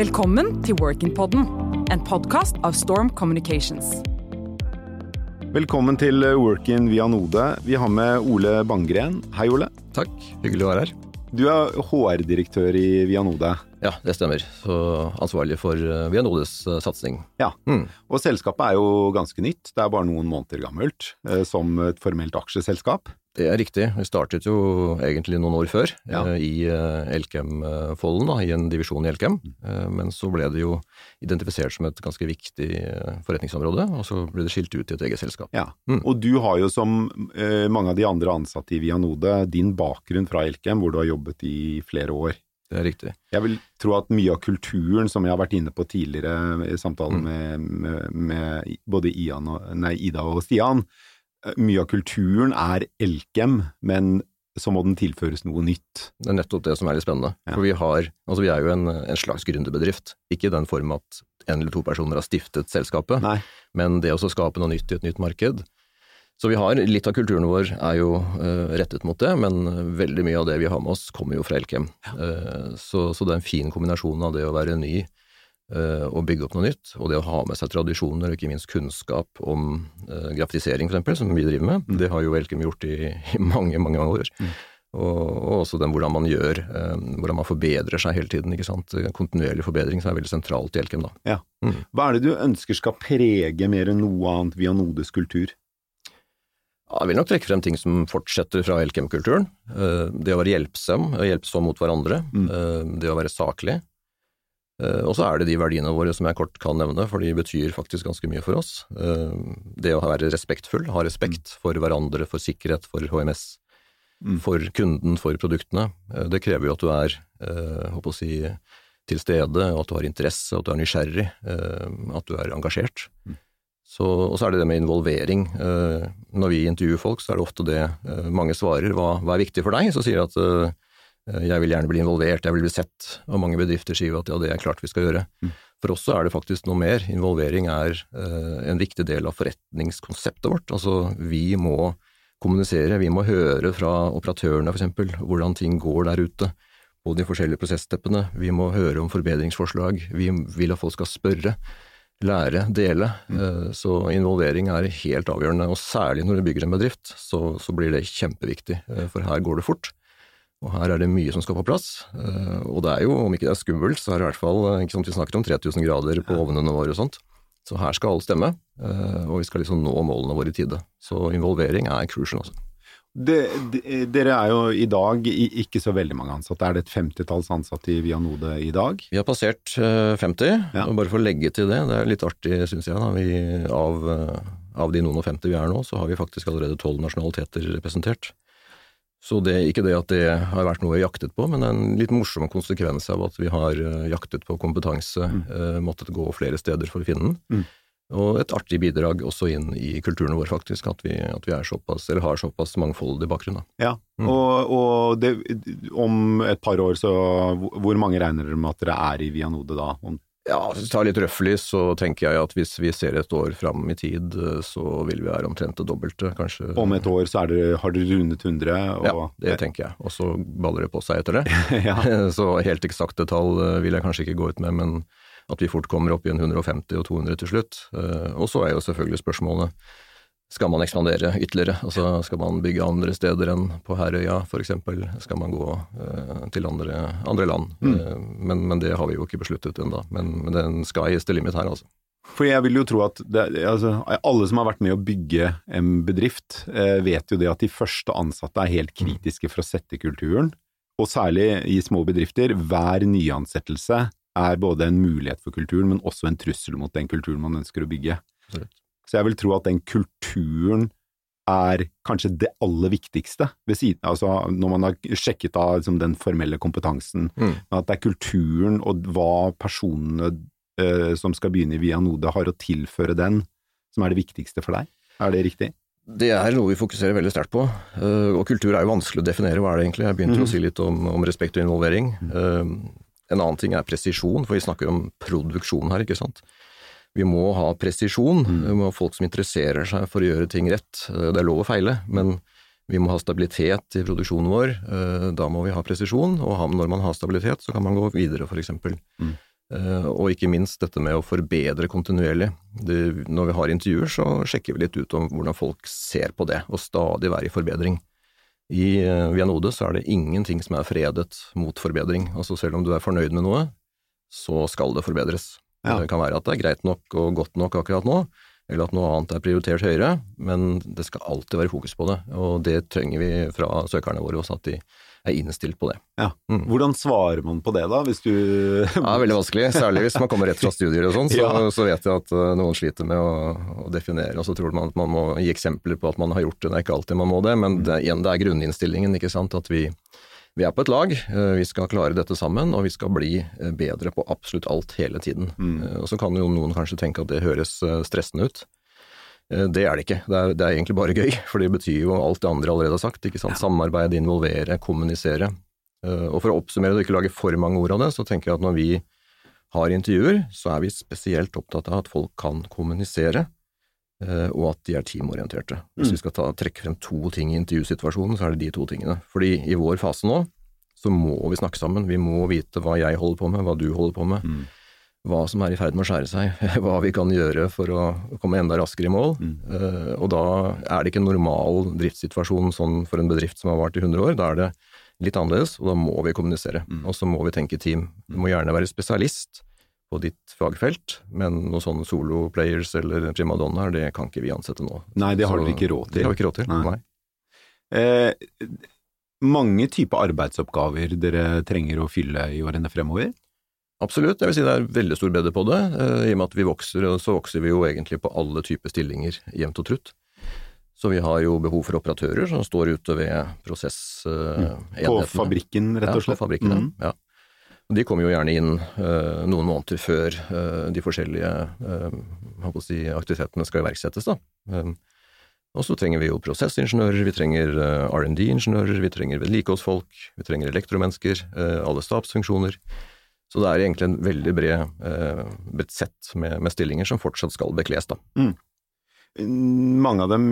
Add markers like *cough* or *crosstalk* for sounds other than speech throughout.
Velkommen til Workin-podden, en podkast av Storm Communications. Velkommen til Workin via Node. Vi har med Ole Banggren. Hei, Ole. Takk, hyggelig å være her. Du er HR-direktør i Vianode. Ja, det stemmer. Så ansvarlig for eh, Vianodes eh, satsing. Ja, Mm. og selskapet er jo ganske nytt. Det er bare noen måneder gammelt eh, som et formelt aksjeselskap. Det er riktig. Vi startet jo egentlig noen år før Ja. eh, i eh, Elkem-folden, i en divisjon i Elkem. Eh, Men så ble det jo identifisert som et ganske viktig forretningsområde, og så ble det skilt ut til et eget selskap. Ja. Mm. Og du har jo som mange av de andre ansatte i Vianode din bakgrunn fra Elkem, hvor du har jobbet i flere år. Det er riktig. Jeg vil tro at mye av kulturen, som jeg har vært inne på tidligere i samtalen Mm. med, med, med både Ian og, nei, Ida og Stian, mye av kulturen er Elkem, men så må den tilføres noe nytt. Det er nettopp det som er litt spennende. Ja. For vi har, altså vi er jo en, en slags gründerbedrift. Ikke i den form at en eller to personer har stiftet selskapet, Nei. men det å skape noe nytt i et nytt marked. Så vi har, litt av kulturen vår er jo uh, rettet mot det, men veldig mye av det vi har med oss kommer jo fra Elkem. Eh, så, så det er en fin kombinasjon av det å være ny eh, og bygge opp noe nytt, og det å ha med seg tradisjoner og ikke minst kunnskap om uh, grafisering eksempel, som vi driver med. Det har jo Elkem gjort i, i mange, mange år. Og, og også den hvordan man gjør, um, hvordan man forbedrer seg hele tiden. ikke sant? Kontinuerlig forbedring som er veldig sentralt i Elkem. da. Ja. Hva er det du ønsker skal prege mer enn noe annet via Nodes kultur? Ja, Jeg vil nok trekke frem ting som fortsetter fra Elkem-kulturen. Uh, Det å være hjelpsom, hjelpsom mot hverandre. eh, Det å være saklig. Eh, Og så er det de verdiene våre som jeg kort kan nevne, for de betyr faktisk ganske mye for oss. Eh, Det å være respektfull, ha respekt for hverandre, for sikkerhet, for HMS, for kunden, for produktene. Eh, Det krever jo at du er, håper å si, til stede, at du har interesse, at du er nysgjerrig, at du er engasjert. Så, og så er det det med involvering. Når vi intervjuer folk, så er det ofte det mange svarer. Hva, hva er viktig for deg? Så sier de at jeg vil gjerne bli involvert, jeg vil bli sett. Og mange bedrifter sier jo at ja, det er klart vi skal gjøre. For oss så er det faktisk noe mer. Involvering er eh, en viktig del av forretningskonseptet vårt. Altså vi må kommunisere, vi må høre fra operatørene eksempel hvordan ting går der ute på de forskjellige prosessteppene. Vi må høre om forbedringsforslag, vi vil at folk skal spørre lære, dele. Eh, Så involvering er helt avgjørende, og særlig når du bygger en bedrift, så, så blir det kjempeviktig, eh, for her går det fort. Og her er det mye som skal på plass, Eh, og det er jo, om ikke det er skummelt, så er det i hvert fall, eh, ikke sant, vi snakker om 3000 grader på ovnene våre og sånt. Så her skal alt stemme, eh, og vi skal liksom nå målene våre i tide. Så involvering er crucial, altså. Det, de, dere er jo i dag ikke så veldig mange ansatte. Er det et femtitalls ansatte i Vianode i dag? Vi har passert eh, 50, Ja. og bare for å legge til det, det er litt artig syns jeg, da. Vi, av, av de noen og 50 vi er nå, så har vi faktisk allerede tolv nasjonaliteter representert. Så det er ikke det at det har vært noe jaktet på, men en litt morsom konsekvens av at vi har eh, jaktet på kompetanse, mm. måttet gå flere steder for å finne den. Mm. Og et artig bidrag også inn i kulturen vår, faktisk, at vi, at vi er såpass, eller har såpass mangfoldig bakgrunn. Da. Ja. Mm. Og, og det, om et par år, så hvor mange regner dere med at dere er i Vianode da? Om, Ja, hvis vi tar litt røffelig, så tenker jeg at hvis vi ser et år fram i tid, eh, så vil vi være omtrent det dobbelte, kanskje. om et år så er dere, har dere rundet 100? Og, Ja, det tenker jeg. Og så baller det på seg etter det. *laughs* ja. *laughs* Så helt eksakte tall eh, vil jeg kanskje ikke gå ut med, men at vi fort kommer opp i en 150 og 200 til slutt. Eh, Og så er jo selvfølgelig spørsmålet skal man ekspandere ytterligere? Altså skal man bygge andre steder enn på Herøya eksempel? Skal man gå eh, til andre, andre land? Eh, men, men det har vi jo ikke besluttet ennå. Men, men den sky is the limit her, altså. For jeg vil jo tro at det, altså, alle som har vært med å bygge en bedrift, eh, vet jo det at de første ansatte er helt kritiske for å sette kulturen. Og særlig i små bedrifter, hver nyansettelse er både en mulighet for kulturen, men også en trussel mot den kulturen man ønsker å bygge. Så jeg vil tro at den kulturen er kanskje det aller viktigste, ved siden, altså når man har sjekket av liksom, den formelle kompetansen, Mm. at det er kulturen og hva personene eh, som skal begynne i Vianode har å tilføre den, som er det viktigste for deg. Er det riktig? Det er noe vi fokuserer veldig sterkt på, uh, og kultur er jo vanskelig å definere, hva er det egentlig? Jeg begynte mm. å si litt om, om respekt og involvering. Eh, En annen ting er presisjon, for vi snakker om produksjon her, ikke sant. Vi må ha presisjon, vi må ha folk som interesserer seg for å gjøre ting rett. Eh, Det er lov å feile, men vi må ha stabilitet i produksjonen vår. Eh, Da må vi ha presisjon, og når man har stabilitet, så kan man gå videre, eksempel. Mm. Eh, og ikke minst dette med å forbedre kontinuerlig. Det, når vi har intervjuer, så sjekker vi litt ut om hvordan folk ser på det, og stadig være i forbedring. I Vianode så er det ingenting som er fredet mot forbedring. Altså selv om du er fornøyd med noe, så skal det forbedres. Ja. Det kan være at det er greit nok og godt nok akkurat nå, eller at noe annet er prioritert høyere, men det skal alltid være fokus på det, og det trenger vi fra søkerne våre også, at de er innstilt på det. Ja. Mm. Hvordan svarer man på det, da, hvis du *laughs* Ja, veldig vanskelig, særlig hvis man kommer rett fra studier og sånn, så, *laughs* Ja. så vet jeg at uh, noen sliter med å, å definere, og så tror man at man må gi eksempler på at man har gjort det, det er ikke alltid man må det, men det, er- igjen, det er grunninnstillingen, ikke sant, at vi, vi er på et lag, uh, vi skal klare dette sammen, og vi skal bli uh, bedre på absolutt alt hele tiden. Mm. Og så kan jo noen kanskje tenke at det høres stressende ut. Det er det ikke, det er, det er egentlig bare gøy, *laughs* for det betyr jo alt det andre allerede har sagt, ikke sant, samarbeide, involvere, kommunisere. Og for å oppsummere det og ikke lage for mange ord av det, så tenker jeg at når vi har intervjuer, så er vi spesielt opptatt av at folk kan kommunisere, eh, og at de er teamorienterte. Hvis vi skal ta, trekke frem to ting i intervjusituasjonen, så er det de to tingene. Fordi i vår fase nå, så må vi snakke sammen. Vi må vite hva jeg holder på med, hva du holder på med, hva som er i ferd med å skjære seg, *laughs* hva vi kan gjøre for å komme enda raskere i mål. Eh, og da er det ikke en normal driftssituasjon sånn for en bedrift som har vart i 100 år. Da er det litt annerledes, og da må vi kommunisere. Og så må vi tenke team. Du må gjerne være spesialist på ditt fagfelt, men noen sånne solo-players eller primadonnaer, det kan ikke vi ansette nå. Nei, det har dere ikke råd Det har vi ikke råd til, Nei. nei. Eh, mange typer arbeidsoppgaver dere trenger å fylle i årene fremover? Absolutt, jeg vil si det er veldig stor bredde på det. Eh, I og med at vi vokser, så vokser vi jo egentlig på alle typer stillinger jevnt og trutt. Så vi har jo behov for operatører som står ute ved prosessenhetene. På fabrikken, rett og slett? Ja, på fabrikken, Mm. ja. Og De kommer jo gjerne inn uh, noen måneder før uh, de forskjellige jeg si, aktivitetene skal iverksettes. Eh, og så trenger vi jo prosessingeniører, vi trenger R&D-ingeniører, vi trenger vedlikeholdsfolk, vi trenger elektromennesker, alle stabsfunksjoner. Så det er egentlig en veldig bred, bredt sett med, med stillinger som fortsatt skal bekles. Da. Mange av dem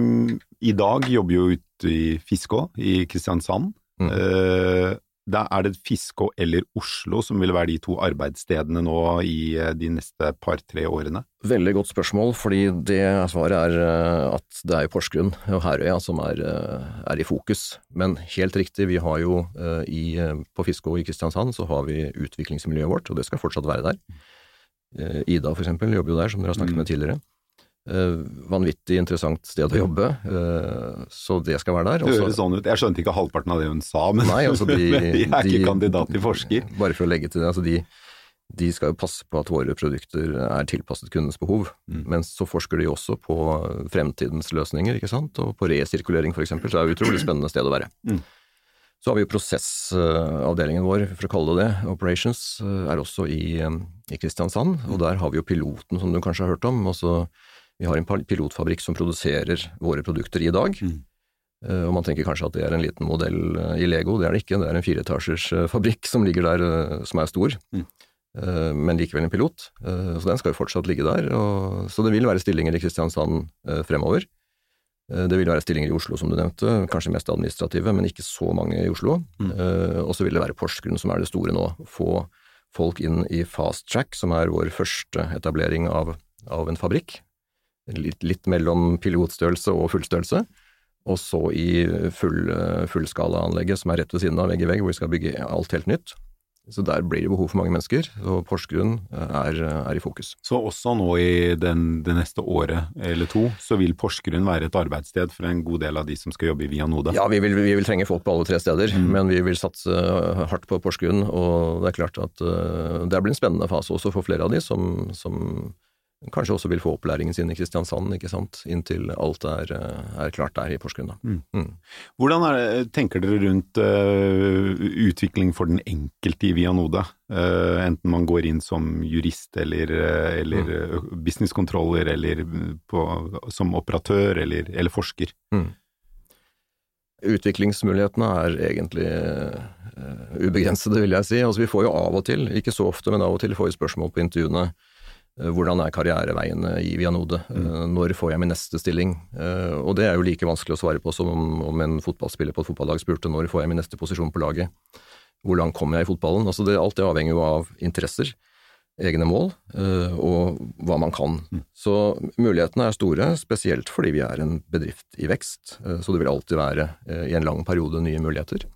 i dag jobber jo ute i Fiskå i Kristiansand. Mm. Da er det Fiskå eller Oslo som vil være de to arbeidsstedene nå i eh, de neste par-tre årene? Veldig godt spørsmål, fordi det svaret er eh, at det er jo Porsgrunn og Herøya som er, eh, er i fokus. Men helt riktig, vi har jo i, på Fiskå i Kristiansand så har vi utviklingsmiljøet vårt, og det skal fortsatt være der. Ida for eksempel jobber jo der, som dere har snakket Mm. med tidligere. Eh, Vanvittig interessant sted å jobbe, eh, så det skal være der. Det høres sånn ut. Jeg skjønte ikke halvparten av det hun sa, men, Nei, altså de, *laughs* men de er ikke kandidat til forsker. *laughs* Bare for å legge til det, altså de, de skal jo passe på at våre produkter er tilpasset kundens behov, Mm. men så forsker de også på fremtidens løsninger, ikke sant, og på resirkulering eksempel, så det er et utrolig spennende sted å være. Mm. Så har vi jo prosessavdelingen vår, for å kalle det det, Operations, eh, er også i, i Kristiansand, og der har vi jo piloten som du kanskje har hørt om, altså vi har en pilotfabrikk som produserer våre produkter i dag, Mm. Eh, Og man tenker kanskje at det er en liten modell eh, i Lego, det er det ikke. Det er en fireetasjers eh, fabrikk som ligger der, som er stor, Mm. Men likevel en pilot. Så den skal jo fortsatt ligge der. Så det vil være stillinger i Kristiansand fremover. Det vil være stillinger i Oslo, som du nevnte, kanskje mest administrative, men ikke så mange i Oslo. Mm. Og så vil det være Porsgrunn som er det store nå. Få folk inn i Fast Track, som er vår første etablering av, av en fabrikk. Litt, litt mellom pilotstørrelse og fullstørrelse. Og så i full, fullskalaanlegget som er rett ved siden av vegg i vegg, hvor vi skal bygge alt helt nytt. Så der blir det behov for mange mennesker, og Porsgrunn er, er i fokus. Så også nå i den, det neste året eller to, så vil Porsgrunn være et arbeidssted for en god del av de som skal jobbe i Vianode? Ja, vi vil, vi vil trenge folk på alle tre steder, Mm. men vi vil satse hardt på Porsgrunn. Og det er klart at uh, det blir en spennende fase også for flere av de som, som kanskje også vil få opplæringen sin i Kristiansand, ikke sant, inntil alt er, uh, er klart der i Porsgrunn. Mm. Mm. Hvordan det, tenker dere rundt uh, utvikling for den enkelte i Vianode? Uh, enten man går inn som jurist eller, eh, eller Mm. eh, businesskontroller eller på, som operatør eller, eller forsker. Mm. Utviklingsmulighetene er egentlig uh, ubegrensede, vil jeg si. Altså, vi får jo av og til, ikke så ofte, men av og til får vi spørsmål på intervjuene eh, hvordan er karriereveiene i Vianode? Mm. Når får jeg min neste stilling? Eh, Og det er jo like vanskelig å svare på som om, en fotballspiller på et fotballag spurte når får jeg min neste posisjon på laget? Hvor langt kommer jeg i fotballen? Altså det, alt det avhenger jo av interesser. egne mål eh, og hva man kan. Mm. Så mulighetene er store, spesielt fordi vi er en bedrift i vekst. Eh, så det vil alltid være eh, i en lang periode nye muligheter.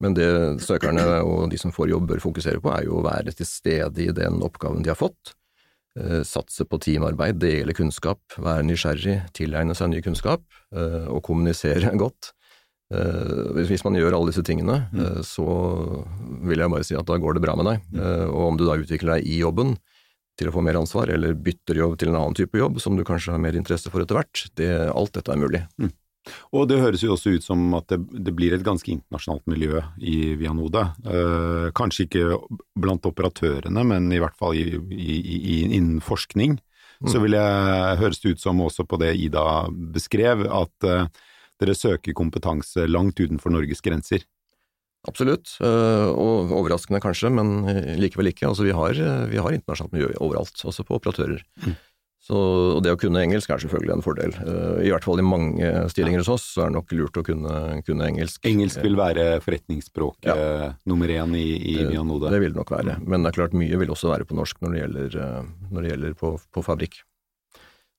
Men det søkerne og de som får jobb bør fokusere på, er jo å være til stede i den oppgaven de har fått. Satse på teamarbeid, dele kunnskap, være nysgjerrig, tilegne seg ny kunnskap og kommunisere *laughs* godt. Hvis man gjør alle disse tingene, Mm. så vil jeg bare si at da går det bra med deg. Og om du da utvikler deg i jobben til å få mer ansvar, eller bytter jobb til en annen type jobb som du kanskje har mer interesse for etter hvert, det, alt dette er mulig. Og det høres jo også ut som at det, det blir et ganske internasjonalt miljø i Vianode. Eh, kanskje ikke blant operatørene, men i hvert fall i, i, i, innen forskning. Så vil jeg, høres det ut som også på det Ida beskrev, at eh, dere søker kompetanse langt utenfor Norges grenser. Absolutt, øh, og overraskende kanskje, men øh, likevel ikke. Altså, vi, har, øh, vi har internasjonalt miljø overalt, også på operatører. Så det å kunne engelsk er selvfølgelig en fordel. Øh, I hvert fall i mange stillinger hos oss så er det nok lurt å kunne, kunne engelsk. Engelsk vil være forretningsspråk ja. nummer én i, i Det- Vianode. Det vil det nok være, men det er klart mye vil også være på norsk når det gjelder, øh, når det gjelder på, på fabrikk.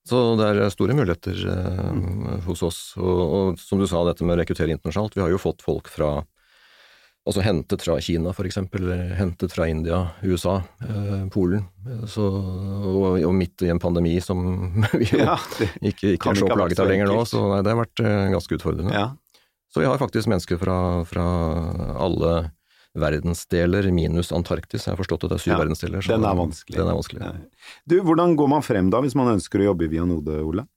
Så det er store muligheter øh, hos oss, og, og som du sa, dette med å rekruttere internasjonalt, vi har jo fått folk fra Altså hentet fra Kina, for eksempel, hentet fra India, USA, eh, Polen. Så, og, og midt i en pandemi som *laughs* vi jo Ja, ikke, ikke kan er så plaget av lenger nå, så nei, det har vært eh, ganske utfordrende. Ja. Så vi har faktisk mennesker fra, fra alle verdensdeler, minus Antarktis. Jeg har forstått at det er syv Ja, verdensdeler. så den er vanskelig. Den er vanskelig. Du, hvordan går man frem da, hvis man ønsker å jobbe i Vianode, Ole?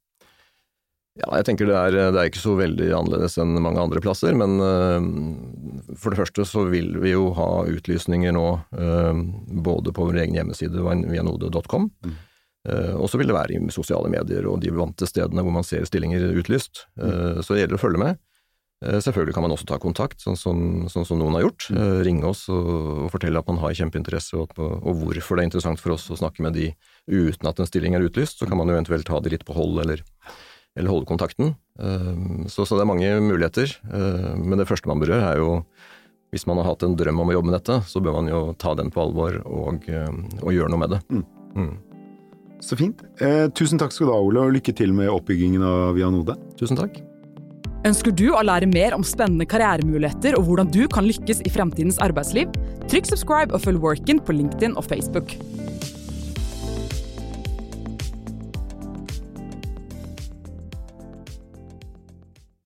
Ja, jeg tenker det er, det er ikke så veldig annerledes enn mange andre plasser, men øh, for det første så vil vi jo ha utlysninger nå øh, både på vår egen hjemmeside vianode.com, øh, og så vil det være i sosiale medier og de vante stedene hvor man ser stillinger utlyst. Mm. så det gjelder å følge med. Selvfølgelig kan man også ta kontakt, sånn som, sånn som noen har gjort. Eh, Ringe oss og, og fortelle at man har kjempeinteresse, og, og hvorfor det er interessant for oss å snakke med de uten at en stilling er utlyst. Så kan man jo eventuelt ha de litt på hold, eller, eller holde kontakten. Eh, Så, så det er mange muligheter. Eh, Men det første man bør gjøre, er jo hvis man har hatt en drøm om å jobbe med dette, så bør man jo ta den på alvor og, eh, og gjøre noe med det. Mm. Så fint. Eh, tusen takk skal du ha, Ole, og lykke til med oppbyggingen av Vianode. Tusen takk. Ønsker du å lære mer om spennende karrieremuligheter og hvordan du kan lykkes i fremtidens arbeidsliv? Trykk subscribe og følg Workin på LinkedIn og Facebook.